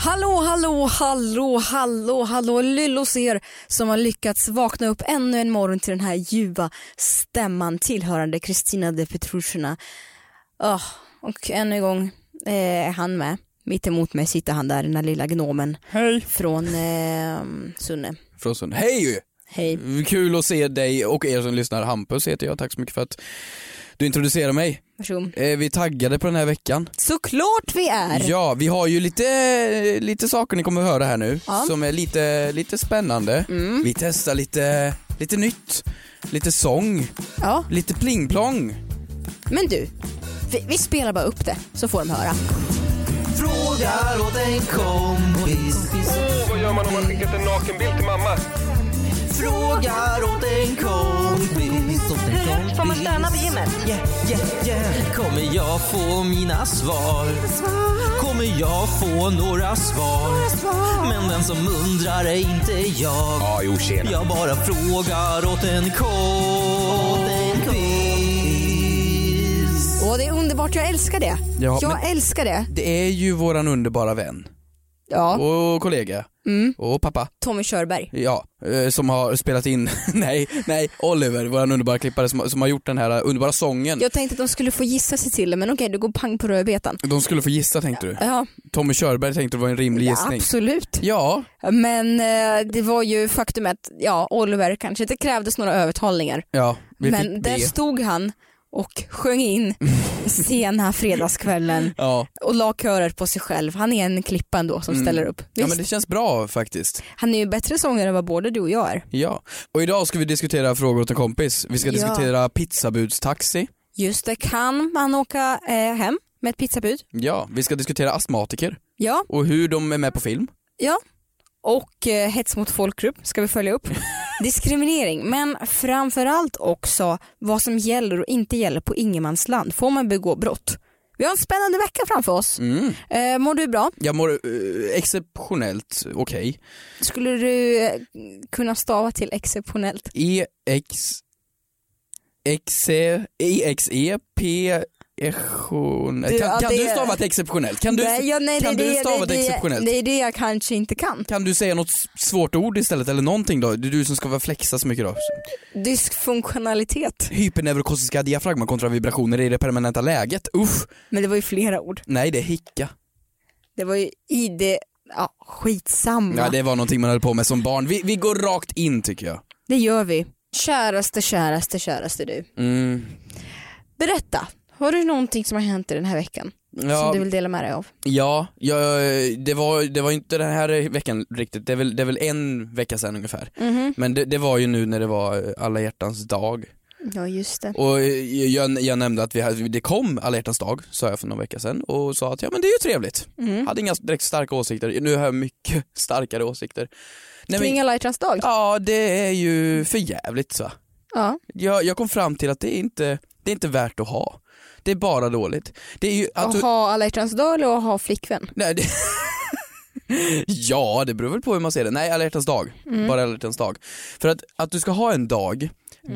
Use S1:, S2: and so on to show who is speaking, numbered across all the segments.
S1: Hallå, hallå, hallå, hallå, hallå, lyllos er som har lyckats vakna upp ännu en morgon till den här ljuva stämman tillhörande Kristina de Petrushina. Oh, och ännu en gång eh, är han med. Mitt emot mig sitter han där, den här lilla gnomen
S2: Hej!
S1: från eh, Sunne.
S2: Från Sund. Hej!
S1: Hej.
S2: Kul att se dig och er som lyssnar. Hampus heter jag, tack så mycket för att du introducerar mig.
S1: Varsågod.
S2: Eh, Vi är taggade på den här veckan.
S1: Såklart vi är!
S2: Ja, vi har ju lite, lite saker ni kommer att höra här nu
S1: Ja.
S2: som är lite, lite spännande.
S1: Mm.
S2: Vi testar lite, lite nytt, lite sång,
S1: Ja,
S2: lite plingplong.
S1: men du, vi, vi spelar bara upp det så får de höra.
S3: Frågar åt en kompis.
S4: Vad gör man om man skickat en nakenbild till mamma?
S3: Frågar åt en kompis. Får man stanna vid gymmet? Yeah, yeah, yeah. Kommer jag få mina svar? Kommer jag få några svar? Men den som undrar är inte jag.
S4: Ja, jo tjena.
S3: Jag bara frågar åt en kompis.
S1: Åh, det är underbart, jag älskar det.
S2: Ja,
S1: jag älskar det.
S2: Det är ju våran underbara vän
S1: Ja,
S2: och kollega
S1: mm.
S2: och pappa.
S1: Tommy Körberg.
S2: Ja, eh, som har spelat in, nej, nej, Oliver, våran underbara klippare som, som har gjort den här underbara sången.
S1: Jag tänkte att de skulle få gissa sig till det, men okej, du går pang på rödbetan.
S2: De skulle få gissa tänkte du?
S1: Ja,
S2: Tommy Körberg tänkte det var en rimlig
S1: ja
S2: gissning.
S1: absolut.
S2: Ja,
S1: Men eh, det var ju faktum att, ja, Oliver kanske inte krävdes några övertalningar.
S2: ja, vi
S1: men
S2: fick
S1: där stod han och sjöng in sena fredagskvällen
S2: Ja.
S1: och la körer på sig själv. Han är en klippa ändå som
S2: Mm.
S1: ställer upp.
S2: ja,
S1: Visst,
S2: men det känns bra faktiskt.
S1: Han är ju bättre sångare än vad både du och jag är.
S2: Ja, och idag ska vi diskutera frågor åt en kompis. Vi ska
S1: Ja.
S2: diskutera pizzabudstaxi.
S1: Just det, kan man åka eh, hem med ett pizzabud?
S2: Ja, vi ska diskutera astmatiker
S1: Ja,
S2: och hur de är med på film.
S1: ja. Och eh, hets mot folkgrupp ska vi följa upp. Diskriminering, men framförallt också vad som gäller och inte gäller på ingenmansland. Får man begå brott? Vi har en spännande vecka framför oss.
S2: Mm.
S1: Eh, mår du bra?
S2: Jag mår eh, exceptionellt okej.
S1: Skulle du eh, kunna stava till exceptionellt?
S2: E-X... Exe... E-X-E... Kan,
S1: ja,
S2: kan
S1: det-
S2: du stava till exceptionellt? Kan du,
S1: nej, ja, nej,
S2: kan
S1: det,
S2: du stava till exceptionellt?
S1: det är det jag kanske inte kan.
S2: Kan du säga något svårt ord istället eller någonting då? Det är du som ska vara flexa så mycket då.
S1: Dysfunktionalitet.
S2: Hyperneurokosiska diafragma kontra vibrationer i det permanenta läget. Uff.
S1: Men det var ju flera ord.
S2: Nej det är hicka.
S1: Det var ju i det, ja skitsamma.
S2: Ja, det var någonting man höll på med som barn. Vi, vi går rakt in tycker jag.
S1: Det gör vi. Käraste, käraste, käraste du.
S2: Mm.
S1: Berätta, har du någonting som har hänt i den här veckan? Som
S2: Ja,
S1: du vill dela med dig av?
S2: ja, ja det, var, det var inte den här veckan riktigt, det är väl, det är väl en vecka sedan ungefär.
S1: Mhm.
S2: Men det, det var ju nu när det var alla hjärtans dag.
S1: Ja just det.
S2: Och jag, jag nämnde att vi hade, det kom alla hjärtans dag, sa jag för några veckor sedan och sa att ja men det är ju trevligt.
S1: Mm.
S2: Hade inga direkt starka åsikter, nu har jag mycket starkare åsikter. Nej,
S1: Kring
S2: men,
S1: alla hjärtans dag?
S2: ja det är ju för jävligt va.
S1: Ja.
S2: Jag, jag kom fram till att det är inte, det är inte värt att ha. Det är bara dåligt. Det är ju att
S1: Att ha alla hjärtans dag eller att ha flickvän?
S2: nej, det, Ja, det beror väl på hur man ser det. Nej, alla hjärtans dag.
S1: Mm.
S2: Bara alla hjärtans dag. För att, att du ska ha en dag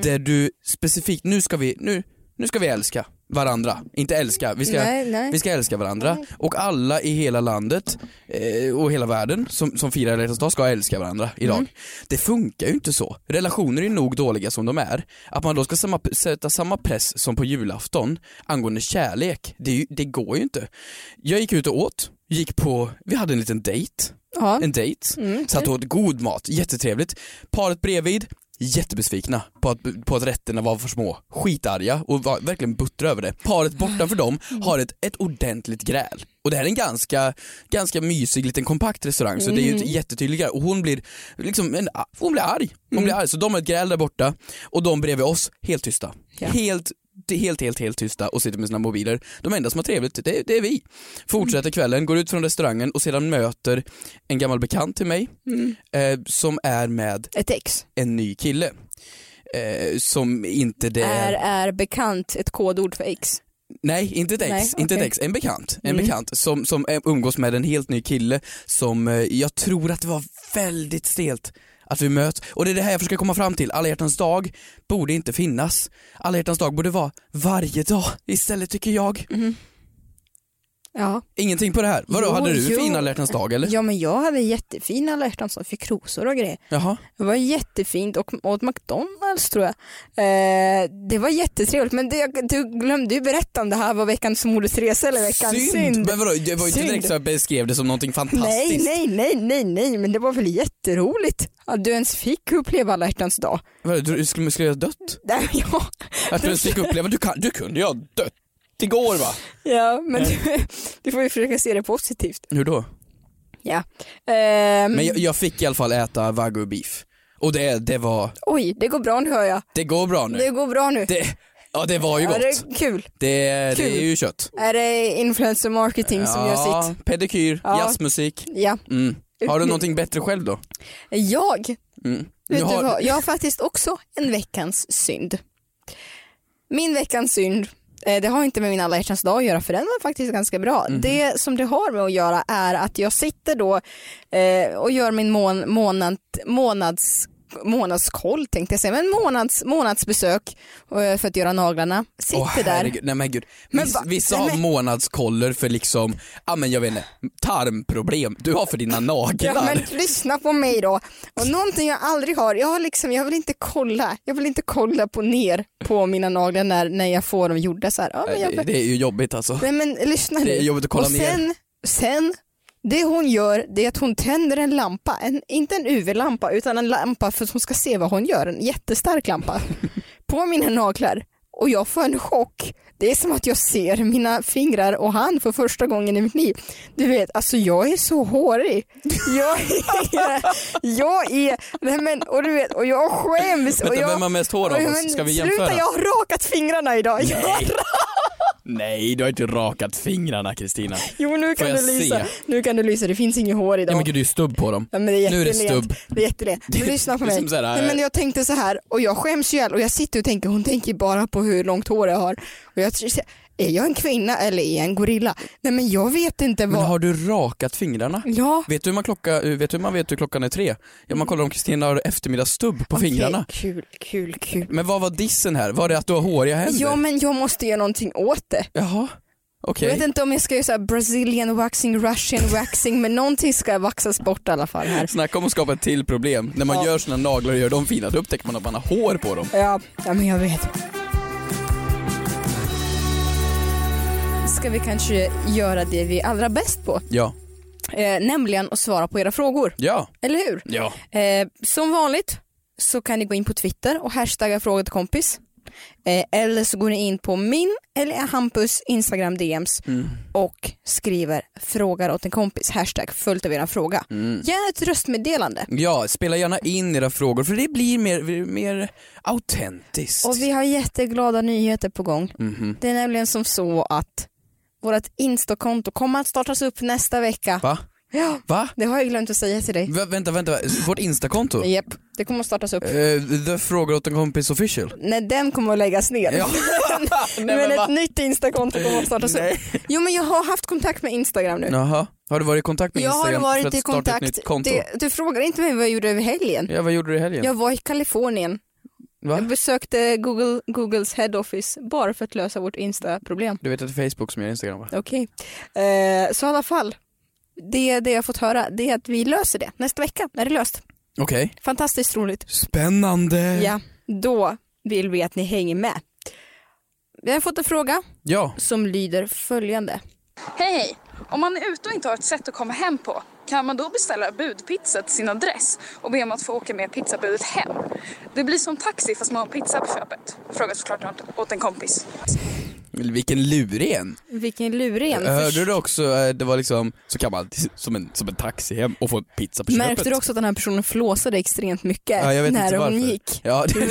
S2: där du specifikt, nu ska vi, nu, nu ska vi älska varandra. Inte älska, vi ska,
S1: Nej, nej.
S2: vi ska älska varandra. Och alla i hela landet eh, och hela världen som, som firar alla dag ska älska varandra idag.
S1: Mm.
S2: Det funkar ju inte så. Relationer är nog dåliga som de är. Att man då ska samma, sätta samma press som på julafton angående kärlek, det, det går ju inte. Jag gick ut och åt, gick på, vi hade en liten dejt
S1: Ja.
S2: en dejt,
S1: Mm,
S2: satt och åt god mat, jättetrevligt. Paret bredvid, jättebesvikna på att, på att rätterna var för små, skitarga och var verkligen buttra över det. Paret bortanför dem har ett, ett ordentligt gräl. Och det här är en ganska, ganska mysig liten kompakt restaurang så det är ju ett jättetydligt gräl och hon blir liksom, en, hon blir arg. Hon blir arg så de har ett gräl där borta och de bredvid oss, helt tysta.
S1: Ja.
S2: Helt helt, helt, helt tysta och sitter med sina mobiler. De enda som har trevligt, det, det är vi. Fortsätter kvällen, går ut från restaurangen och sedan möter en gammal bekant till mig eh, som är med
S1: Ett ex.
S2: en ny kille. eh, som inte det
S1: Är, är bekant ett kodord för X?
S2: Nej, inte ett ex,
S1: Nej,
S2: inte ett
S1: okej.
S2: ex, en bekant. En
S1: Mm.
S2: bekant som, som eh, umgås med en helt ny kille som eh, jag tror att det var väldigt stelt att vi möts. Och det är det här jag försöker komma fram till, alla hjärtans dag borde inte finnas. Alla hjärtans dag borde vara varje dag istället tycker jag. Mm-hmm.
S1: Ja.
S2: Ingenting på det här. Vadå,
S1: Jo,
S2: hade du
S1: jo.
S2: fin alla dag eller?
S1: ja men jag hade jättefin alla hjärtans dag, fick rosor och grejer.
S2: Jaha.
S1: Det var jättefint och åt McDonalds tror jag. Eh, det var jättetrevligt men det, du glömde ju berätta om det här var veckans modesresa eller veckans synd.
S2: Synd! Men vadå, det var ju inte direkt så jag beskrev det som någonting
S1: Nej,
S2: fantastiskt.
S1: nej, nej, nej, nej, men det var väl jätteroligt att du ens fick uppleva alla hjärtans dag.
S2: Vadå, du skulle, skulle jag ha dött?
S1: Nej, ja,
S2: Att du ens fick uppleva, du, kan, du kunde ju ha dött igår va?
S1: ja, men du, du får ju försöka se det positivt.
S2: Hur då?
S1: Ja. Ehm,
S2: Men jag, jag fick i alla fall äta wagyu beef. Och det, det var,
S1: Oj, det går bra nu hör jag.
S2: det går bra nu.
S1: Det går bra nu.
S2: Det, ja det var ju
S1: Ja,
S2: gott.
S1: det är kul.
S2: Det, det
S1: Kul.
S2: är ju kött.
S1: Är det influencer marketing som gör sitt?
S2: pedikyr,
S1: Ja.
S2: jazzmusik.
S1: Ja.
S2: Mm. Har du någonting bättre själv då?
S1: Jag
S2: Mm.
S1: Vet
S2: har,
S1: du vad? Jag har faktiskt också en veckans synd. Min veckans synd, det har inte med min alla hjärtans dag att göra för den var faktiskt ganska bra.
S2: Mhm.
S1: Det som det har med att göra är att jag sitter då eh, och gör min mån, månad, månads månadskoll tänkte jag säga, men månads, månadsbesök eh, för att göra naglarna. Sitter
S2: Åh,
S1: där.
S2: Nej men gud.
S1: Men
S2: vissa
S1: nej,
S2: har
S1: men-
S2: månadskoller för liksom, ja men jag vet inte, tarmproblem. Du har för dina naglar.
S1: Ja men lyssna på mig då. Och någonting jag aldrig har, jag har liksom, jag vill inte kolla, jag vill inte kolla på ner på mina naglar när, när jag får dem gjorda så här. Ja, men jag,
S2: det, det är ju jobbigt alltså.
S1: Nej men lyssna nu.
S2: Det är jobbigt att kolla
S1: och
S2: ner.
S1: sen, sen, det hon gör det är att hon tänder en lampa, en, inte en UV-lampa utan en lampa för att hon ska se vad hon gör, en jättestark lampa på mina naglar och jag får en chock. Det är som att jag ser mina fingrar och hand för första gången i mitt liv. Du vet, alltså jag är så hårig. Jag är, jag är, nej men, och du vet, och jag skäms. och
S2: Vänta,
S1: jag,
S2: vem har mest hår av
S1: och-
S2: oss? Ska vi jämföra?
S1: Sluta, jag har rakat fingrarna idag. Jag har
S2: Nej, du har inte rakat fingrarna Kristina.
S1: Jo nu kan du lysa.
S2: se?
S1: Nu kan du lysa, det finns inget hår idag.
S2: Ja men gud det är stubb på dem.
S1: Ja, men det är
S2: Nu är det stubb.
S1: Det är jättelent. Men lyssna på mig.
S2: här,
S1: Nej, men jag tänkte så här och jag skäms ju och jag sitter och tänker hon tänker bara på hur långt hår jag har. Och jag, är jag en kvinna eller är jag en gorilla? Nej men jag vet inte
S2: Men
S1: vad.
S2: har du rakat fingrarna?
S1: Ja.
S2: Vet du hur man, klocka, vet du hur man vet hur klockan är tre? Ja man kollar om Kristina har eftermiddagsstubb på
S1: Okej,
S2: fingrarna.
S1: Kul, kul, kul.
S2: Men vad var dissen här? Var det att du har håriga händer?
S1: Ja men jag måste göra någonting åt det.
S2: Jaha, okej.
S1: Jag vet inte om jag ska göra så här Brazilian waxing, Russian waxing men någonting ska vaxas bort i alla fall här.
S2: Snacka om att skapa ett till problem. När man
S1: Ja.
S2: gör sina naglar och gör dem fina, då upptäcker man att man har hår på dem.
S1: Ja, ja men jag vet. Ska vi kanske göra det vi är allra bäst på?
S2: Ja.
S1: Eh, nämligen att svara på era frågor.
S2: Ja.
S1: Eller hur?
S2: Ja.
S1: Eh, som vanligt så kan ni gå in på Twitter och hashtagga fråga till kompis. Eh, eller så går ni in på min eller Hampus Instagram DMs
S2: Mm.
S1: och skriver frågar åt en kompis, hashtag följt av er fråga.
S2: Mm.
S1: Gärna ett röstmeddelande.
S2: Ja, spela gärna in era frågor för det blir mer, mer autentiskt.
S1: Och vi har jätteglada nyheter på gång.
S2: Mhm.
S1: Det är nämligen som så att vårt Insta-konto kommer att startas upp nästa vecka.
S2: Va?
S1: Ja,
S2: Va?
S1: det har jag glömt att säga till dig.
S2: Va? Vänta, vänta, vårt instakonto?
S1: Japp, det kommer att startas upp.
S2: Uh, the frågar åt en kompis official?
S1: Nej, den kommer att läggas ner.
S2: Ja. Nej,
S1: men,
S2: men va?
S1: ett nytt Insta-konto kommer att startas upp. Jo men jag har haft kontakt med Instagram nu.
S2: Jaha, har du varit i kontakt med
S1: jag har
S2: Instagram för
S1: varit
S2: att
S1: i
S2: starta ett
S1: kontakt.
S2: nytt konto?
S1: Det, du frågar inte mig vad jag gjorde över helgen.
S2: Ja, vad gjorde du i helgen?
S1: Jag var i Kalifornien.
S2: Va?
S1: Jag besökte Google, Googles head office bara för att lösa vårt Insta-problem.
S2: Du vet att det är Facebook som gör Instagram va?
S1: Okej. Eh, så i alla fall, det, det jag fått höra det är att vi löser det. Nästa vecka är det löst.
S2: Okej.
S1: Fantastiskt roligt.
S2: Spännande!
S1: Ja, då vill vi att ni hänger med. Vi har fått en fråga
S2: Ja.
S1: som lyder följande.
S5: Hej hej! Om man är ute och inte har ett sätt att komma hem på, kan man då beställa budpizza till sin adress och be om att få åka med pizzabudet hem? Det blir som taxi fast man har pizza på köpet. Fråga såklart åt- åt en kompis.
S2: Vilken lurig en.
S1: Vilken luren.
S2: Hörde du också, eh, det var liksom, så kan man som en, som en taxi hem och få en pizza på köpet.
S1: Märkte du också att den här personen flåsade extremt mycket
S2: Ja,
S1: när hon gick?
S2: Ja, det,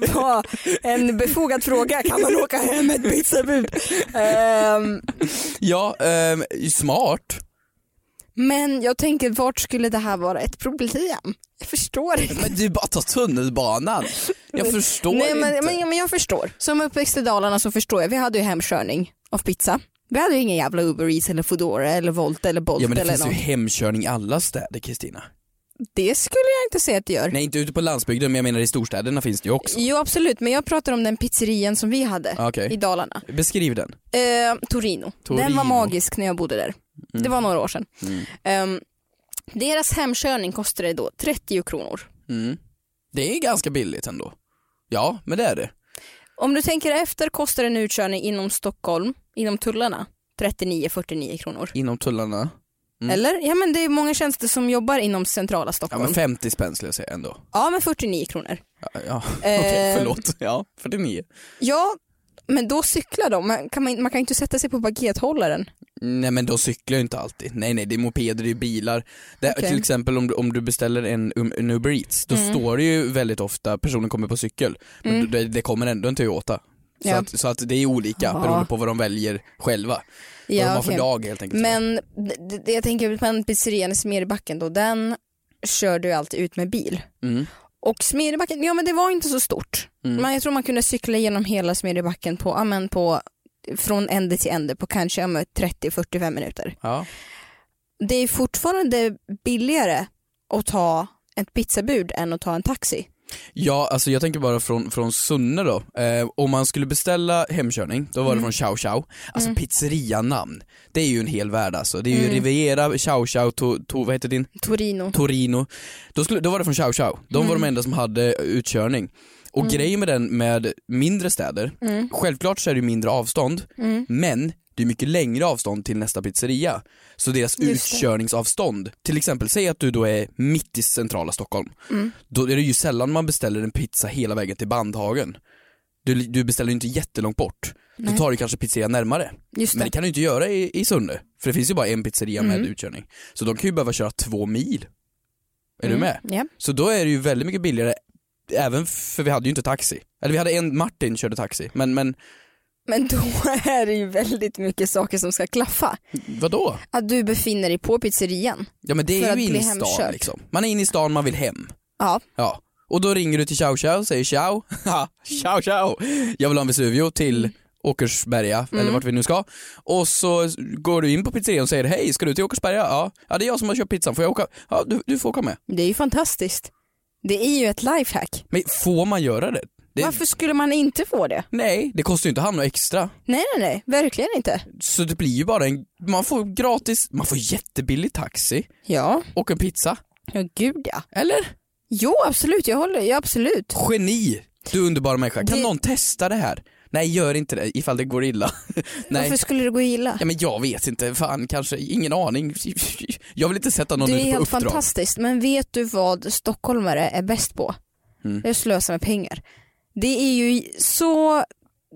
S1: Det var en befogad fråga, kan man åka hem med ett pizzabud? Ehm,
S2: ja ehm, smart.
S1: Men jag tänker vart skulle det här vara ett problem? Jag förstår inte.
S2: Men du bara tar tunnelbanan. Jag förstår
S1: Nej, men,
S2: inte.
S1: men, men jag förstår. Som uppväxt i Dalarna så förstår jag. Vi hade ju hemkörning av pizza. Vi hade ju ingen jävla Uber Eats eller Foodora eller Volt eller Bolt
S2: Ja men det
S1: eller
S2: finns ju
S1: någon.
S2: hemkörning i alla städer Kristina.
S1: Det skulle jag inte säga att det gör.
S2: Nej inte ute på landsbygden men jag menar i storstäderna finns det ju också.
S1: Jo absolut, men jag pratar om den pizzerian som vi hade
S2: Ah, Okej.
S1: i Dalarna.
S2: Beskriv den.
S1: Eh, Torino. Den var
S2: Torino.
S1: magisk när jag bodde där. Det var några år sedan. Ehm, deras hemkörning kostade då 30 kronor.
S2: Mm. Det är ganska billigt ändå. Ja men det är det.
S1: Om du tänker efter kostar en utkörning inom Stockholm, inom tullarna, 39-49 kronor.
S2: Inom tullarna. Mm.
S1: Eller? Ja men det är många tjänster som jobbar inom centrala
S2: Ja
S1: Stockholm.
S2: men 50 spänn skulle jag säga ändå.
S1: Ja men 49 kronor.
S2: Ja, ja. okej
S1: Eh,
S2: förlåt. Ja 49.
S1: Ja, men då cyklar de. Man kan, man, kan inte sätta sig på pakethållaren.
S2: Nej men de cyklar ju inte alltid. Nej nej det är mopeder, det är bilar. Det,
S1: Okej.
S2: Till exempel om du, om du beställer en, um, en Uber Eats, då
S1: Mm.
S2: står det ju väldigt ofta personen kommer på cykel. Men
S1: Mm.
S2: det, det kommer ändå en Toyota. Så,
S1: Ja.
S2: att, så att det är olika
S1: Ja.
S2: beroende på vad de väljer själva. vad de
S1: Ja,
S2: har för
S1: okej.
S2: dag helt enkelt.
S1: Men det, jag tänker på en pizzerian i Smedjebacken då, den kör du alltid ut med bil.
S2: Mm.
S1: Och Smedjebacken, ja men det var inte så stort.
S2: Mm.
S1: Men jag tror man kunde cykla genom hela Smedjebacken på, ja, men på från ände till ände på kanske ja, men 30-45 minuter.
S2: Ja.
S1: Det är fortfarande billigare att ta ett pizzabud än att ta en taxi.
S2: Ja, alltså jag tänker bara från, från Sunne då. Eh, om man skulle beställa hemkörning, då var det
S1: Mm.
S2: från Chow Chow. Alltså
S1: Mm.
S2: pizzerianamn, det är ju en hel värld alltså. Det är ju
S1: Mm.
S2: Riviera, Chow Chow, to, to, vad heter din?
S1: Torino.
S2: Torino. Då, skulle, då var det från Chow Chow. De var
S1: Mm.
S2: de enda som hade utkörning. Och
S1: Mm.
S2: grejen med den med mindre städer,
S1: Mm.
S2: självklart så är det mindre avstånd,
S1: Mm.
S2: men det är mycket längre avstånd till nästa pizzeria. Så deras
S1: Just det.
S2: utkörningsavstånd, till exempel säg att du då är mitt i centrala Stockholm,
S1: Mm.
S2: då är det ju sällan man beställer en pizza hela vägen till Bandhagen. Du, du beställer ju inte jättelångt bort,
S1: Nej.
S2: då tar du kanske pizzeria närmare.
S1: Just
S2: Men
S1: det.
S2: det kan du inte göra i, i Sunne, för det finns ju bara en pizzeria
S1: Mm.
S2: med utkörning. Så de kan ju behöva köra två mil. Är
S1: Mm.
S2: du med?
S1: Ja.
S2: Så då är det ju väldigt mycket billigare, även för vi hade ju inte taxi. Eller vi hade en, Martin körde taxi, men, men
S1: Men då är det ju väldigt mycket saker som ska klaffa.
S2: vadå?
S1: Att du befinner dig på pizzerian.
S2: Ja men det är ju inne i stan liksom. Man är inne i stan, man vill hem.
S1: Ja.
S2: Ja. Och då ringer du till Chow Chow och säger ciao, ciao ciao, jag vill ha en Vesuvio till Åkersberga, eller
S1: Mm.
S2: vart vi nu ska. Och så går du in på pizzerian och säger hej, ska du till Åkersberga? Ja, ja det är jag som har köpt pizzan, får jag åka? Ja, du, du får åka med.
S1: Det är ju fantastiskt. Det är ju ett lifehack.
S2: Men får man göra det? det
S1: Varför skulle man inte få det?
S2: Nej, det kostar ju inte han något extra.
S1: Nej, nej, nej. Verkligen inte.
S2: Så det blir ju bara en, man får gratis, man får jättebillig taxi
S1: Ja.
S2: och en pizza.
S1: Ja, gud ja.
S2: Eller?
S1: Jo, absolut. Jag håller. Ja, absolut.
S2: Geni! Du underbara människa, kan
S1: Det-
S2: någon testa det här? Nej gör inte det ifall det går illa. Nej.
S1: Varför skulle det gå illa?
S2: Ja men jag vet inte, fan kanske, ingen aning. Jag vill inte sätta någon
S1: det
S2: ut
S1: är
S2: på
S1: helt
S2: uppdrag.
S1: fantastiskt. Men vet du vad stockholmare är bäst på?
S2: Mm.
S1: Det är att slösa med pengar. Det är ju så,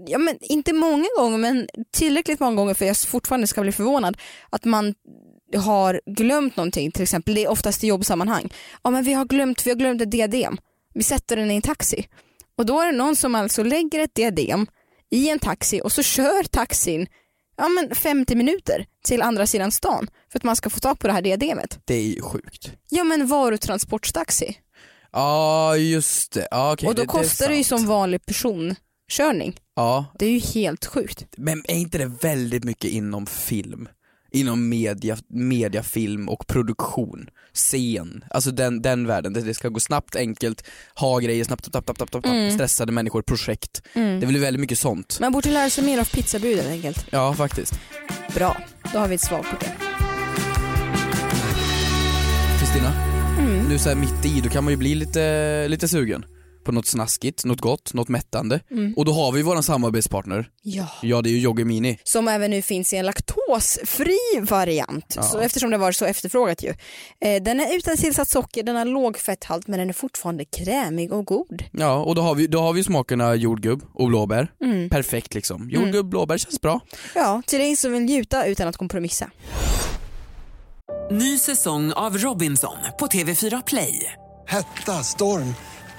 S1: ja men inte många gånger men tillräckligt många gånger för jag fortfarande ska bli förvånad att man har glömt någonting till exempel, det är oftast i jobbsammanhang. Ja men vi har glömt, vi har glömt ett diadem. Vi sätter den i en taxi. Och då är det någon som alltså lägger ett diadem i en taxi och så kör taxin ja, men 50 minuter till andra sidan stan för att man ska få tag på det här diademet.
S2: Det är ju sjukt.
S1: Ja men varutransportstaxi.
S2: Ja just det, ja, okej,
S1: och då
S2: det,
S1: kostar
S2: det,
S1: det, ju som vanlig personkörning.
S2: Ja,
S1: Det är ju helt sjukt.
S2: men är inte det väldigt mycket inom film? Inom media, mediafilm och produktion, scen, alltså den, den världen, det, det ska gå snabbt, enkelt, ha grejer snabbt, snabbt, snabbt, snabbt, snabbt,
S1: Mm.
S2: stressade människor, projekt.
S1: Mm.
S2: Det blir väldigt mycket sånt.
S1: Man borde lära sig mer av pizzabud helt enkelt.
S2: Ja faktiskt.
S1: Bra, då har vi ett svar på det.
S2: Kristina,
S1: Mm.
S2: nu så här mitt i, då kan man ju bli lite, lite sugen på något snaskigt, något gott, något mättande.
S1: Mm.
S2: Och då har vi våran samarbetspartner,
S1: Ja.
S2: ja det är ju Jogge Mini.
S1: Som även nu finns i en laktosfri variant.
S2: Ja.
S1: Så eftersom det var så efterfrågat ju. Eh, den är utan tillsatt socker, den har låg fetthalt men den är fortfarande krämig och god.
S2: Ja, och då har vi, då har vi smakerna jordgubb och blåbär.
S1: Mm.
S2: Perfekt liksom. Jordgubb, blåbär känns bra.
S1: Ja, till dig som vill njuta utan att kompromissa.
S6: Ny säsong av Robinson på TV4 Play.
S7: Hetta, storm,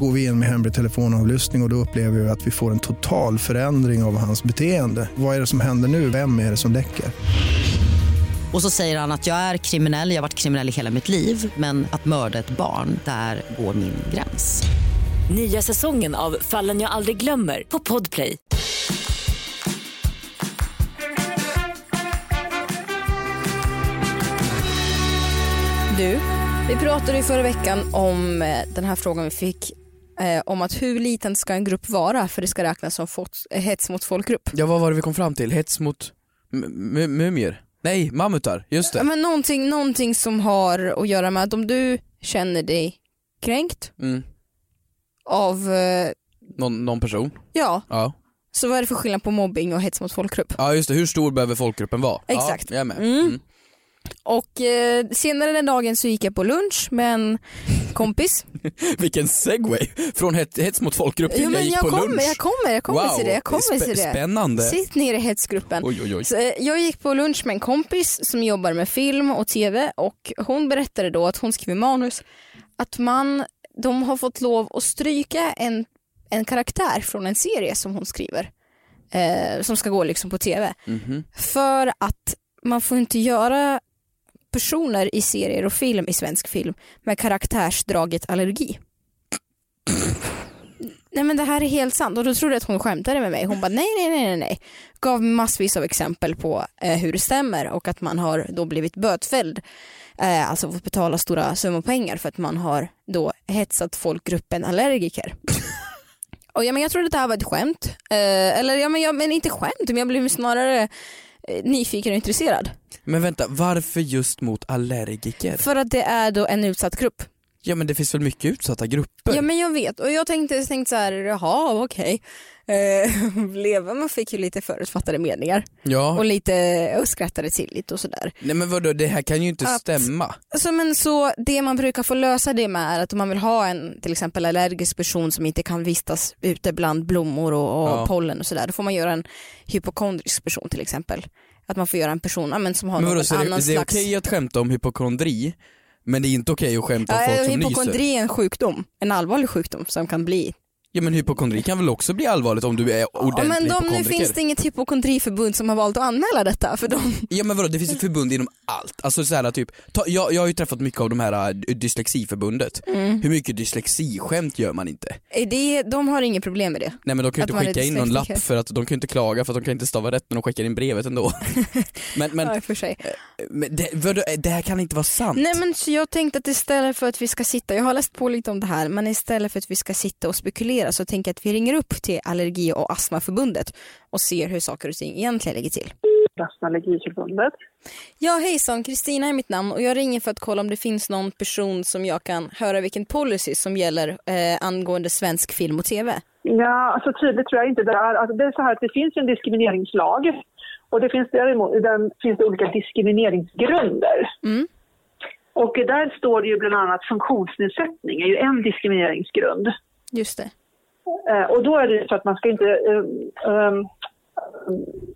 S8: Går vi in med hemlig telefonavlyssning och, och då upplever vi att vi får en total förändring av hans beteende. Vad är det som händer nu? Vem är det som läcker?
S9: Och så säger han att jag är kriminell, jag har varit kriminell i hela mitt liv men att mörda ett barn, där går min gräns.
S10: Nya säsongen av Fallen jag aldrig glömmer på Podplay.
S1: Du, vi pratade ju förra veckan om eh, den här frågan vi fick eh, om att hur liten ska en grupp vara för det ska räknas som fot- hets mot folkgrupp.
S2: Ja vad var det vi kom fram till? Hets mot m- m- mumier? Nej, mammutar, just det.
S1: men någonting, någonting som har att göra med att om du känner dig kränkt
S2: Mm.
S1: av, eh,
S2: Någon, någon person?
S1: ja,
S2: Ja.
S1: så vad är det för skillnad på mobbing och hets mot folkgrupp?
S2: Ja just det, hur stor behöver folkgruppen vara?
S1: Exakt.
S2: Ja, jag är med.
S1: Mm.
S2: Mm.
S1: Och eh, senare den dagen så gick jag på lunch med en kompis.
S2: Vilken segway från het, hets mot folkgrupp till
S1: Jo,
S2: jag gick
S1: jag
S2: på
S1: kommer,
S2: lunch.
S1: jag kommer, jag kommer
S2: wow.
S1: till det. Jag kommer
S2: Spä-
S1: till det.
S2: Spännande.
S1: Sitt ner i hetsgruppen.
S2: Oj oj oj.
S1: Så, eh, jag gick på lunch med en kompis som jobbar med film och tv och hon berättade då att hon skriver manus att man, de har fått lov att stryka en, en karaktär från en serie som hon skriver. Eh, som ska gå liksom på tv.
S2: Mhm.
S1: För att man får inte göra personer i serier och film i svensk film med karaktärsdraget allergi. Nej men det här är helt sant och då trodde jag att hon skämtade med mig. Hon bara nej nej nej nej. Gav massvis av exempel på eh, hur det stämmer och att man har då blivit bötfälld. Eh, alltså fått betala stora summor pengar för att man har då hetsat folkgruppen allergiker. och ja, men jag trodde att det här var ett skämt. Eh, eller ja men, ja men inte skämt men jag blev snarare nyfiken och intresserad.
S2: Men vänta, varför just mot allergiker?
S1: För att det är då en utsatt grupp.
S2: Ja men det finns väl mycket utsatta grupper?
S1: Ja men jag vet och jag tänkte, tänkte så här, jaha okej. Eh, Leva man fick ju lite förutfattade meningar
S2: Ja.
S1: och lite, jag skrattade till lite och sådär.
S2: Nej men vadå, det här kan ju inte
S1: Att-
S2: stämma.
S1: Alltså, men så det man brukar få lösa det med är att om man vill ha en till exempel allergisk person som inte kan vistas ute bland blommor och, och
S2: Ja.
S1: pollen och sådär, då får man göra en hypokondrisk person till exempel. Att man får göra en person men som har
S2: Men vadå,
S1: någon
S2: det,
S1: annan
S2: det är
S1: slags...
S2: okej att skämta om hypokondri, men det är inte okej att skämta om
S1: Ja,
S2: folk som lyser?
S1: hypokondri är en sjukdom, en allvarlig sjukdom som kan bli
S2: Ja men hypokondri kan väl också bli allvarligt om du är
S1: Ja,
S2: ordentlig
S1: men de, nu finns det inget hypokondriförbund som har valt att anmäla detta för de,
S2: Ja men vadå, det finns ett förbund inom allt. Alltså så här, typ, ta, jag, jag har ju träffat mycket av de här äh, dyslexiförbundet.
S1: Mm.
S2: Hur mycket dyslexiskämt gör man inte?
S1: är det, de har inget problem med det.
S2: Nej men de kan ju inte skicka in någon lapp för att de kan inte klaga för att de kan inte stava rätt när de skickar in brevet ändå. men men,
S1: ja, för sig.
S2: men det, vadå, det här kan inte vara sant.
S1: Nej men så jag tänkte att istället för att vi ska sitta, jag har läst på lite om det här, men istället för att vi ska sitta och spekulera så tänker jag att vi ringer upp till Allergi och astmaförbundet och ser hur saker och ting egentligen ligger till.
S11: Astmaallergiförbundet.
S1: Ja hejsan, Kristina är mitt namn och jag ringer för att kolla om det finns någon person som jag kan höra vilken policy som gäller eh, angående svensk film och tv.
S11: Ja, alltså tydligt tror jag inte det är. Alltså det är så här att det finns en diskrimineringslag och det finns däremot den finns det olika diskrimineringsgrunder.
S1: Mm.
S11: Och där står det ju bland annat funktionsnedsättning är ju en diskrimineringsgrund.
S1: Just det.
S11: Eh, och då är det så att man ska inte, eh,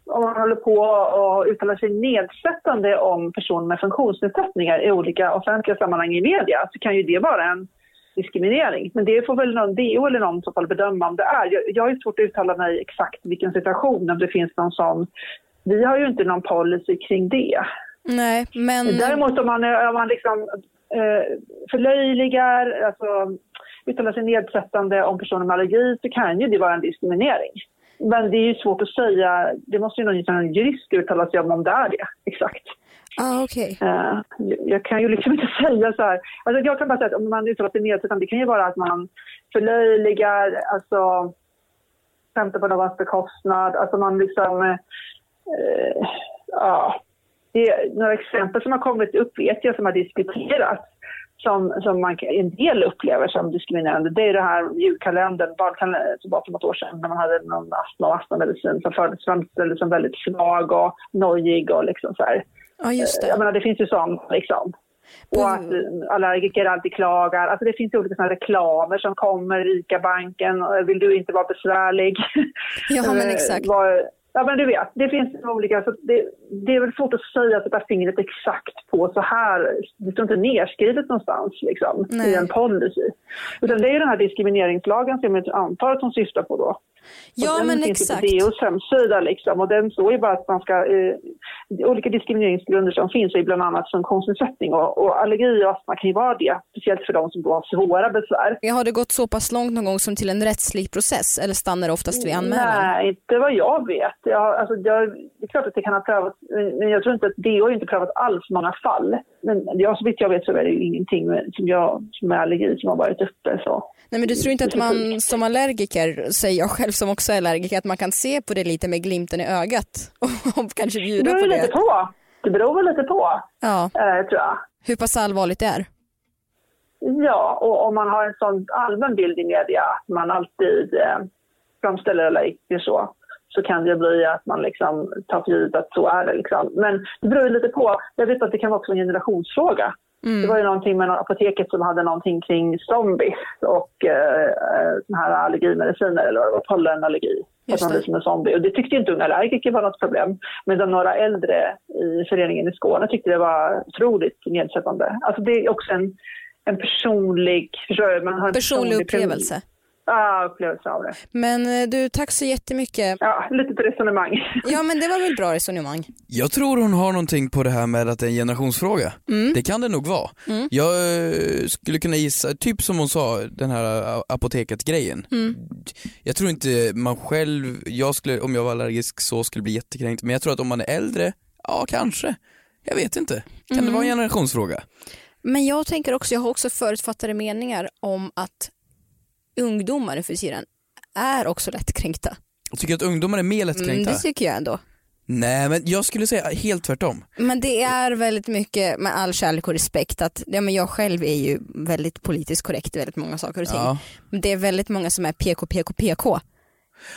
S11: om man håller på och uttalar sig nedsättande om personer med funktionsnedsättningar i olika offentliga sammanhang i media så kan ju det vara en diskriminering. Men det får väl någon DO eller någon så fall bedöma om det är. Jag, jag ju svårt att uttala mig exakt vilken situation, om det finns någon sån. Vi har ju inte någon policy kring det.
S1: Nej men...
S11: Däremot om man, om man liksom eh, förlöjligar, alltså uttalar sig nedsättande om personer med allergi så kan ju det vara en diskriminering. Men det är ju svårt att säga, det måste ju någon jurist uttala sig om om det är det, exakt.
S1: Ah, okej.
S11: Eh, jag kan ju liksom inte säga så här, alltså jag kan bara säga att om man uttalar sig nedsättande, det kan ju vara att man förlöjligar, alltså skämtar på någons bekostnad, alltså man liksom, eh, ja, det är några exempel som har kommit upp vet jag som har diskuterats som, som man, en del upplever som diskriminerande. Det är det här julkalendern, barnkalendern som var för något år sedan när man hade någon astma och astmamedicin som fördes framställdes som väldigt svag och nojig och liksom så här.
S1: Ja just det.
S11: Jag menar det finns ju sånt liksom. Och att allergiker alltid klagar. Alltså det finns ju olika såna reklamer som kommer, ICA-banken, vill du inte vara besvärlig?
S1: Ja, men
S11: Eh,
S1: exakt.
S11: Ja men du vet, det finns olika, så det, det är väl svårt att säga, sätta fingret exakt på så här, det står inte nedskrivet någonstans liksom,
S1: Nej.
S11: i en policy. Utan det är den här diskrimineringslagen som jag antar att hon syftar på då.
S1: Ja,
S11: den
S1: men
S11: finns ju
S1: exakt.
S11: på DOs hemsida liksom, och den står ju bara att man ska, eh, olika diskrimineringsgrunder som finns är bland annat funktionsnedsättning och, och allergi och astma kan ju vara det, speciellt för de som då har svåra besvär.
S1: Har det gått så pass långt någon gång som till en rättslig process eller stannar det oftast vid anmälan?
S11: Nej, inte vad jag vet. Jag, alltså, jag, det är klart att det kan ha prövats, men jag tror inte att DO har inte prövat alls många fall. Men jag, så vitt jag vet så är det ju ingenting med, som, jag, som är allergi som har varit uppe. Så.
S1: Nej men du tror inte att man som allergiker, säger jag själv som också är allergiker, att man kan se på det lite med glimten i ögat och kanske
S11: Det
S1: bjuda på
S11: ju lite
S1: det?
S11: på. Det beror väl lite på,
S1: Ja.
S11: eh, tror jag.
S1: Hur pass allvarligt det är?
S11: Ja, och om man har en sån allmän bild i media att man alltid eh, framställer allergiker så, så kan det bli att man liksom tar för givet att så är det. Liksom. Men det beror lite på. Jag vet att det kan vara också en generationsfråga. Det var ju någonting med apoteket som hade någonting kring zombies och eh, såna här allergimediciner eller vad det var, pollenallergi. Att
S1: Just
S11: man
S1: det.
S11: blir som en zombie. Och det tyckte inte unga allergiker var något problem. Medan några äldre i föreningen i Skåne tyckte det var otroligt nedsättande. Alltså det är också en, en personlig, förstår? Man har en
S1: Personlig
S11: personlig
S1: upplevelse.
S11: Ja, upplevelse av det.
S1: Men eh, du, tack så jättemycket.
S11: Ja, lite resonemang.
S1: Ja men det var väl bra resonemang.
S2: Jag tror hon har någonting på det här med att det är en generationsfråga.
S1: Mm.
S2: Det kan det nog vara.
S1: Mm.
S2: Jag eh, skulle kunna gissa, typ som hon sa, den här eh, apoteket-grejen.
S1: Mm.
S2: Jag tror inte man själv, jag skulle, om jag var allergisk så skulle bli jättekränkt, men jag tror att om man är äldre, ja kanske. Jag vet inte. Kan det vara en generationsfråga?
S1: Men jag tänker också, jag har också förutfattade meningar om att ungdomar för tiden är också lättkränkta.
S2: Jag tycker att ungdomar är mer
S1: Mm,
S2: lättkränkta.
S1: det tycker jag ändå.
S2: Nej men jag skulle säga helt tvärtom.
S1: Men det är väldigt mycket med all kärlek och respekt att ja, men jag själv är ju väldigt politiskt korrekt i väldigt många saker och ting.
S2: Ja.
S1: Men Det är väldigt många som är PK, PK, PK.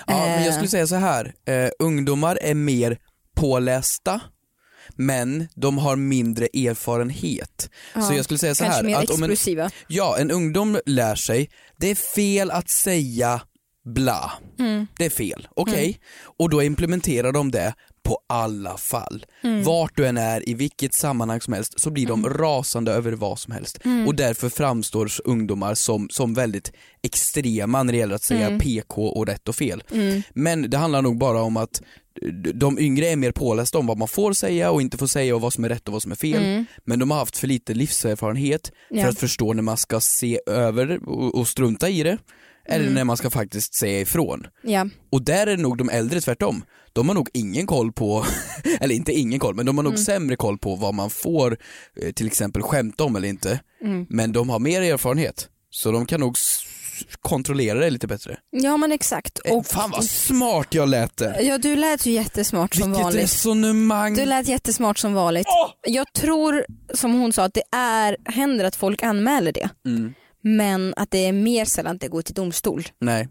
S2: Ja, men jag
S1: Eh.
S2: skulle säga så här. Eh, ungdomar är mer pålästa men de har mindre erfarenhet.
S1: Ja,
S2: så jag skulle säga så här.
S1: mer
S2: att om en, ja, en ungdom lär sig, det är fel att säga bla.
S1: Mm.
S2: Det är fel, okej? Och då implementerar de det på alla fall.
S1: Mm.
S2: Vart du än är, i vilket sammanhang som helst, så blir de rasande över vad som helst.
S1: Mm.
S2: Och därför framstår ungdomar som, som väldigt extrema när det gäller att säga
S1: Mm.
S2: PK och rätt och fel.
S1: Mm.
S2: Men det handlar nog bara om att de yngre är mer pålästa om vad man får säga och inte får säga och vad som är rätt och vad som är fel.
S1: Mm.
S2: Men de har haft för lite livserfarenhet
S1: Ja.
S2: för att förstå när man ska se över och strunta i det eller
S1: Mm.
S2: när man ska faktiskt säga ifrån.
S1: Ja.
S2: Och där är nog de äldre tvärtom. De har nog ingen koll på, eller inte ingen koll, men de har nog
S1: Mm.
S2: sämre koll på vad man får eh, till exempel skämta om eller inte.
S1: Mm.
S2: Men de har mer erfarenhet. Så de kan nog kontrollera det lite bättre.
S1: ja men exakt.
S2: Och Fan vad smart jag lät det!
S1: Ja du lät ju jättesmart som
S2: Vilket
S1: vanligt.
S2: resonemang!
S1: Du lät jättesmart som vanligt. Jag tror som hon sa att det är, händer att folk anmäler det.
S2: Mm.
S1: Men att det är mer sällan att det går till domstol.
S2: Nej.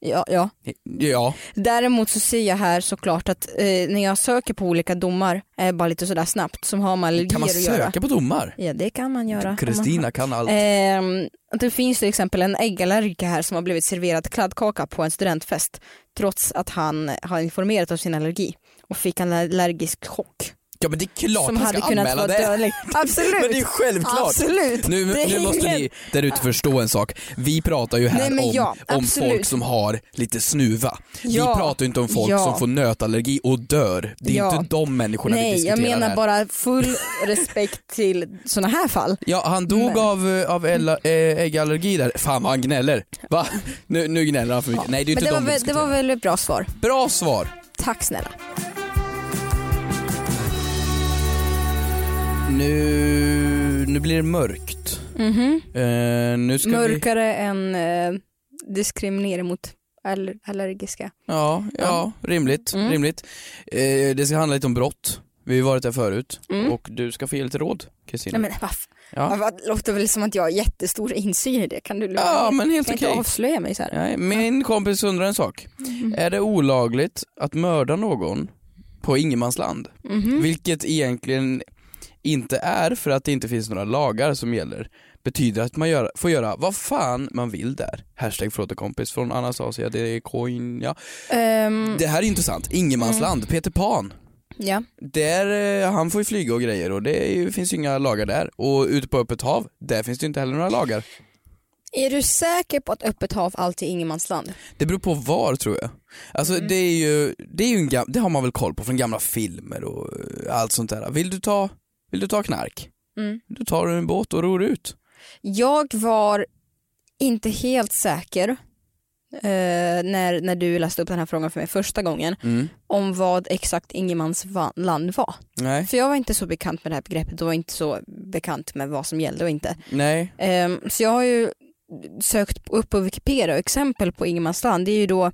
S1: Ja, ja.
S2: Ja.
S1: Däremot så ser jag här såklart att eh, när jag söker på olika domar, eh, bara lite sådär snabbt, som har med allergier
S2: Kan man
S1: att göra.
S2: söka på domar?
S1: Ja det kan man göra.
S2: Kristina kan allt.
S1: Ehm, det finns till exempel en äggallergiker här som har blivit serverad kladdkaka på en studentfest trots att han har informerat om sin allergi och fick en allergisk chock.
S2: Ja men det är klart
S1: som
S2: han
S1: hade
S2: ska anmäla det.
S1: Absolut.
S2: Men det är självklart.
S1: Absolut.
S2: Nu, nu måste ni där ute förstå en sak. Vi pratar ju här
S1: Nej,
S2: om,
S1: ja,
S2: om folk som har lite snuva.
S1: Ja.
S2: Vi pratar ju inte om folk
S1: Ja.
S2: som får nötallergi och dör. Det är inte de människorna vi
S1: Nej,
S2: diskuterar
S1: jag menar
S2: här.
S1: bara full respekt till sådana här fall.
S2: Ja, han dog
S1: Men-
S2: av, eh, av eh, äggallergi där. Fan vad han gnäller. Va? Nu, nu gnäller han för mycket. Nej det är
S1: Men
S2: inte
S1: det var,
S2: de vi
S1: väl, det var väl ett bra svar.
S2: Bra svar.
S1: Tack snälla.
S2: Nu, nu blir det mörkt.
S1: Mhm.
S2: Eh, nu ska vi...
S1: Mörkare än eh, diskriminering mot all allergiska.
S2: Ja, ja, rimligt.
S1: Mm.
S2: rimligt. Eh, det ska handla lite om brott. Vi har varit där förut
S1: Mm.
S2: och du ska få ge lite råd Kristina.
S1: Nej men vad
S2: Ja.
S1: ja. Det låter väl som att jag har jättestor insyn i det. Kan du
S2: Ja, men helt
S1: kan
S2: okej.
S1: inte avslöja mig så här.
S2: Nej, min kompis undrar en sak.
S1: Mhm.
S2: Är det olagligt att mörda någon på ingenmansland?
S1: Mhm.
S2: Vilket egentligen inte är för att det inte finns några lagar som gäller betyder att man gör, får göra vad fan man vill där. Hashtag frågekompis från Anastasia, det är coin, ja.
S1: Ehm,
S2: Det här är intressant, ingenmansland, Peter Pan.
S1: ja.
S2: Där, eh, han får ju flyga och grejer och det är finns ju inga lagar där. Och ute på öppet hav, där finns det inte heller några lagar.
S1: Är du säker på att öppet hav alltid är ingenmansland?
S2: Det beror på var tror jag. Alltså
S1: Mm.
S2: det är ju, det är ju en det har man väl koll på från gamla filmer och eh, allt sånt där. Vill du ta, vill du ta knark?
S1: Mm.
S2: Då tar du en båt och ror ut.
S1: Jag var inte helt säker eh, när, när du läste upp den här frågan för mig första gången
S2: Mm.
S1: om vad exakt ingenmansland var.
S2: Nej.
S1: För jag var inte så bekant med det här begreppet och var inte så bekant med vad som gällde och inte.
S2: Nej.
S1: Ehm, så jag har ju sökt upp på Wikipedia och exempel på ingenmansland. Det är ju då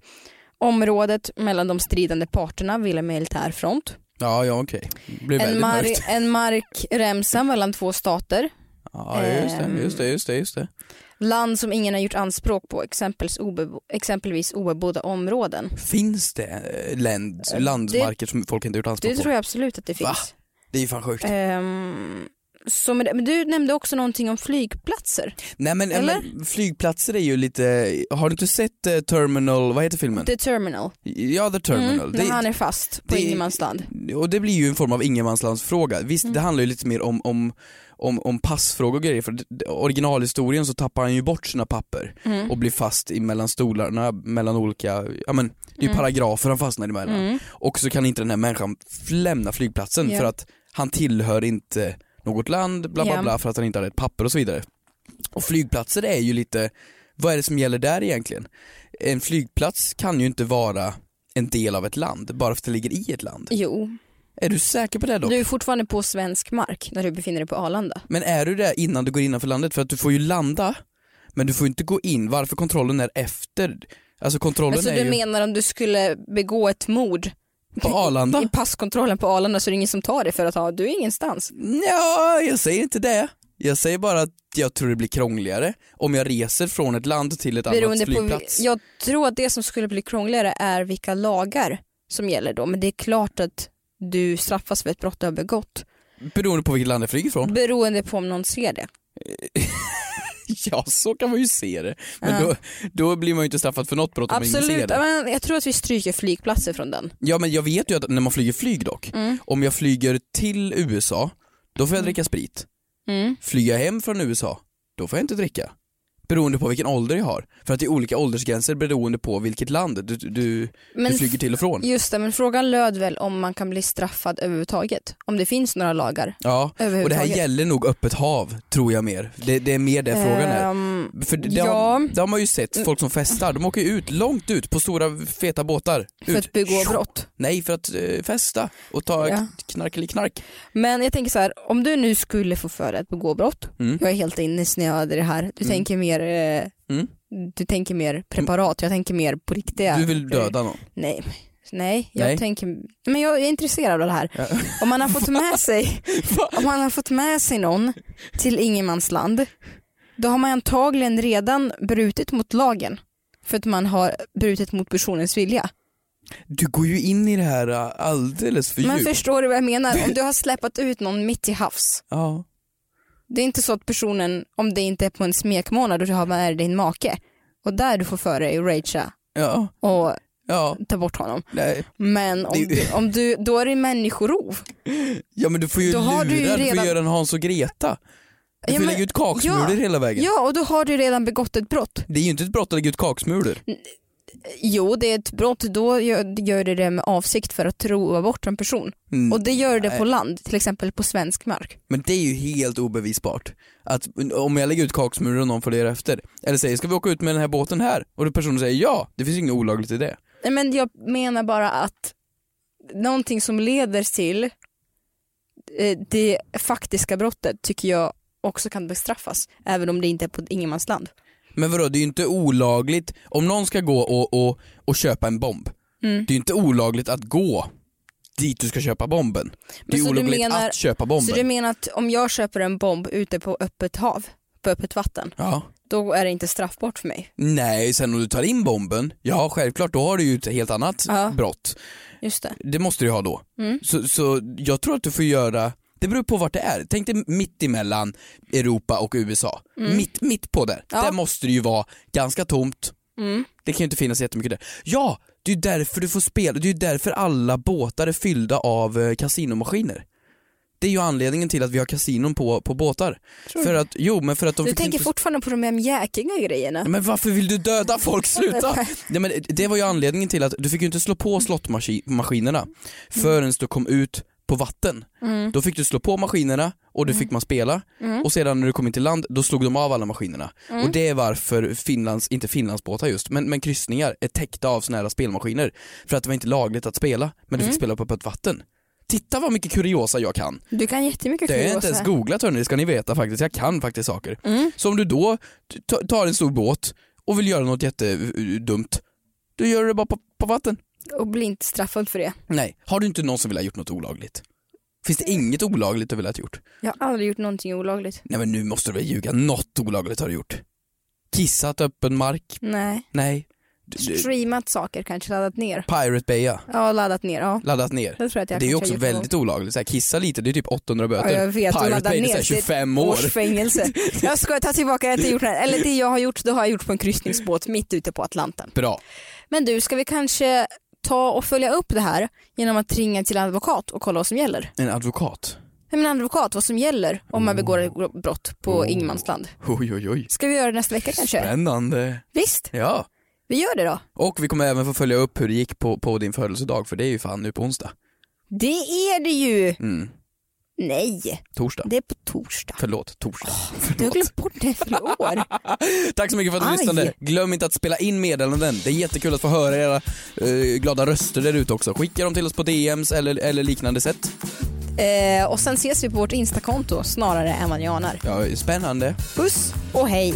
S1: området mellan de stridande parterna vid en militärfront.
S2: Ja, ja okej. Det blir
S1: En,
S2: väldigt
S1: mar-
S2: mörkt.
S1: en markremsa mellan två stater.
S2: Ja, just det, just det, just det, just det.
S1: Land som ingen har gjort anspråk på, exempelvis, obebo- exempelvis obebodda områden.
S2: Finns det eh, länd, landsmarker som folk inte gjort anspråk
S1: Det
S2: på?
S1: tror jag absolut att det finns.
S2: Va? Det är ju fan sjukt.
S1: Ehm, så med det, men du nämnde också någonting om flygplatser.
S2: Nej men,
S1: Eller?
S2: men flygplatser är ju lite, har du inte sett eh, Terminal, vad heter filmen?
S1: The Terminal.
S2: Ja, The Terminal.
S1: Mm,
S2: Det-
S1: han är fast på
S2: det-
S1: ingenmansland.
S2: Och det blir ju en form av ingenmanslandsfråga. Visst,
S1: Mm.
S2: det handlar ju lite mer om, om, om, om passfrågor och grejer, för originalhistorien så tappar han ju bort sina papper
S1: Mm.
S2: och blir fast mellan stolarna, mellan olika, ja men det är ju
S1: Mm.
S2: paragrafer han fastnar emellan.
S1: Mm.
S2: Och så kan inte den här människan lämna flygplatsen
S1: Ja.
S2: för att han tillhör inte något land, bla bla bla, för att han inte har ett papper och så vidare. Och flygplatser är ju lite, vad är det som gäller där egentligen? En flygplats kan ju inte vara en del av ett land, bara för att det ligger i ett land.
S1: Jo,
S2: Är du säker på det dock?
S1: du är fortfarande på svensk mark när du befinner dig på Arlanda.
S2: Men är du det innan du går innanför landet? För att du får ju landa, men du får inte gå in. Varför kontrollen är efter? Alltså kontrollen
S1: Alltså
S2: är
S1: du
S2: ju
S1: menar om du skulle begå ett mord
S2: på Arlanda.
S1: i passkontrollen på Arlanda så är det ingen som tar dig för att ha, du är ingenstans.
S2: Ja, jag säger inte det. Jag säger bara att jag tror det blir krångligare om jag reser från ett land till ett annat
S1: Beroende på,
S2: flygplats.
S1: jag tror att det som skulle bli krångligare är vilka lagar som gäller då. Men det är klart att du straffas för ett brott du har begått.
S2: Beroende på vilket land jag flyger från.
S1: Beroende på om någon ser det.
S2: Ja, så kan man ju se det. Men
S1: Ja.
S2: då, då blir man ju inte straffad för något brott om ingen ser
S1: Absolut,
S2: det.
S1: men jag tror att vi stryker flygplatser från den.
S2: Ja men jag vet ju att när man flyger flyg dock,
S1: Mm.
S2: om jag flyger till USA, då får jag dricka sprit.
S1: Mm.
S2: Flyger jag hem från USA, då får jag inte dricka. Beroende på vilken ålder jag har. För att det är olika åldersgränser beroende på vilket land du, du,
S1: Men
S2: du flyger till och från.
S1: Just det, men frågan löd väl om man kan bli straffad överhuvudtaget? Om det finns några lagar
S2: Ja, och det här gäller nog öppet hav, tror jag mer. Det, det är mer det frågan är.
S1: Ehm,
S2: För det,
S1: ja.
S2: har, det har man ju sett, folk som festar, de åker ut, långt ut på stora feta båtar.
S1: För
S2: ut.
S1: att begå brott.
S2: Nej, för att eh, festa och ta
S1: Ja.
S2: knark knark.
S1: Men jag tänker så här, om du nu skulle få för dig att begå brott,
S2: Mm.
S1: jag är helt insnöad i det här, du
S2: Mm.
S1: tänker mer eh,
S2: Mm.
S1: du tänker mer preparat, jag tänker mer på riktiga
S2: Du vill döda någon.
S1: Nej, nej, jag
S2: Nej.
S1: tänker, men jag är intresserad av det här.
S2: Ja.
S1: Om man har fått med sig, om man har fått med sig någon till ingenmansland, då har man antagligen redan brutit mot lagen. För att man har brutit mot personens vilja.
S2: Du går ju in i det här alldeles för
S1: Men
S2: djupt.
S1: förstår du vad jag menar? Om du har släppt ut någon mitt i havs.
S2: Ja.
S1: Det är inte så att personen, om det inte är på en smekmånad och du har med dig din make och där du får för dig att ragea
S2: Ja.
S1: och
S2: Ja.
S1: ta bort honom.
S2: Nej.
S1: Men om,
S2: Det-
S1: om du, då är det människorov.
S2: Ja men du får ju
S1: Då
S2: lura,
S1: har du ju
S2: du får
S1: redan-
S2: göra en Hans och Greta. Du
S1: Ja,
S2: får
S1: men-
S2: lägga ut kaksmulor
S1: ja.
S2: hela vägen.
S1: Ja, och då har du redan begått ett brott.
S2: Det är ju inte ett brott att lägga ut kaksmulor.
S1: Jo, det är ett brott. Då gör, gör det det med avsikt för att trova bort en person.
S2: Mm,
S1: Och det gör det på land, till exempel på svensk mark.
S2: Men det är ju helt obevisbart. Att om jag lägger ut kaksmulor och någon följer efter, eller säger ska vi åka ut med den här båten här? Och personen säger ja, det finns inget olagligt i det.
S1: Nej, Men jag menar bara att någonting som leder till eh, det faktiska brottet tycker jag också kan bestraffas, även om det inte är på ingenmansland.
S2: Men vadå, det är ju inte olagligt, om någon ska gå och, och, och köpa en bomb,
S1: Mm.
S2: det är ju inte olagligt att gå dit du ska köpa bomben. Det är
S1: Men
S2: olagligt
S1: menar-
S2: att köpa bomben.
S1: Så du menar att om jag köper en bomb ute på öppet hav, på öppet vatten,
S2: Ja.
S1: då är det inte straffbart för mig?
S2: Nej, sen om du tar in bomben, ja självklart, då har du ju ett helt annat
S1: Ja.
S2: brott.
S1: Just det.
S2: Det måste du ha då.
S1: Mm.
S2: Så, så jag tror att du får göra, Det beror på vart det är. Tänk dig mitt emellan Europa och USA.
S1: Mm.
S2: Mitt, mitt på där.
S1: Ja.
S2: Där måste det ju vara ganska tomt.
S1: Mm.
S2: Det kan ju inte finnas jättemycket där. Ja, det är ju därför du får spela, det är ju därför alla båtar är fyllda av eh, kasinomaskiner. Det är ju anledningen till att vi har kasinon på, på båtar.
S1: Tror
S2: För att, jo men för att de
S1: Du tänker
S2: inte...
S1: fortfarande på de här mjäkiga grejerna.
S2: Men varför vill du döda folk? Sluta! Nej, men det var ju anledningen till att du fick ju inte slå på slottmaskinerna förrän du kom ut på vatten.
S1: Mm.
S2: Då fick du slå på maskinerna och då fick man spela
S1: Mm.
S2: och sedan när du kom in till land då slog de av alla maskinerna.
S1: Mm.
S2: Och det är varför Finlands, inte Finlandsbåtar just, men, men kryssningar är täckta av såna här spelmaskiner. För att det var inte lagligt att spela, men du
S1: Mm.
S2: fick spela på öppet vatten. Titta vad mycket kuriosa jag kan.
S1: Du kan jättemycket
S2: Det har jag
S1: kuriosa.
S2: inte ens googlat hörni, det ska ni veta faktiskt. Jag kan faktiskt saker.
S1: Mm.
S2: Så om du då tar en stor båt och vill göra något jättedumt, då gör du det bara på, på vatten.
S1: Och bli inte straffad för det.
S2: Nej, har du inte någon som vill ha gjort något olagligt? Finns det inget olagligt du vill ha gjort?
S1: Jag har aldrig gjort någonting olagligt.
S2: Nej men nu måste du väl ljuga, något olagligt har du gjort? Kissat öppen mark?
S1: Nej.
S2: Nej. Du-
S1: Streamat saker, kanske laddat ner.
S2: Pirate Bay ja.
S1: Ja, laddat ner. Ja.
S2: Laddat ner.
S1: Det tror jag att jag
S2: det är ju också
S1: gjort någon
S2: väldigt olagligt, så här, kissa lite det är typ 800 böter.
S1: Ja, jag vet,
S2: Pirate Bay det är så
S1: ner
S2: här
S1: till
S2: 25 år.
S1: Års fängelse. Jag ska ta tillbaka, jag har inte gjort det här. Eller det jag har gjort, det har jag gjort på en kryssningsbåt mitt ute på Atlanten.
S2: Bra.
S1: Men du, ska vi kanske ta och följa upp det här genom att ringa till en advokat och kolla vad som gäller?
S2: En advokat?
S1: Nej, men en advokat, vad som gäller om man begår ett brott på
S2: Oh.
S1: ingenmansland.
S2: Oj oj oj.
S1: Ska vi göra det nästa vecka kanske?
S2: Spännande.
S1: Visst,
S2: Ja.
S1: vi gör det då.
S2: Och vi kommer även få följa upp hur det gick på, på din födelsedag för det är ju fan nu på onsdag.
S1: Det är det ju.
S2: Mm.
S1: Nej,
S2: Torsdag.
S1: det är på torsdag.
S2: Förlåt, torsdag.
S1: Du har glömt bort det, förlåt.
S2: Tack så mycket för att du
S1: Aj.
S2: lyssnade. Glöm inte att spela in meddelanden. Det är jättekul att få höra era eh, glada röster där ute också. Skicka dem till oss på DMs eller, eller liknande sätt.
S1: Eh, och sen ses vi på vårt instakonto snarare än vad ni anar.
S2: Ja, spännande.
S1: Puss och hej.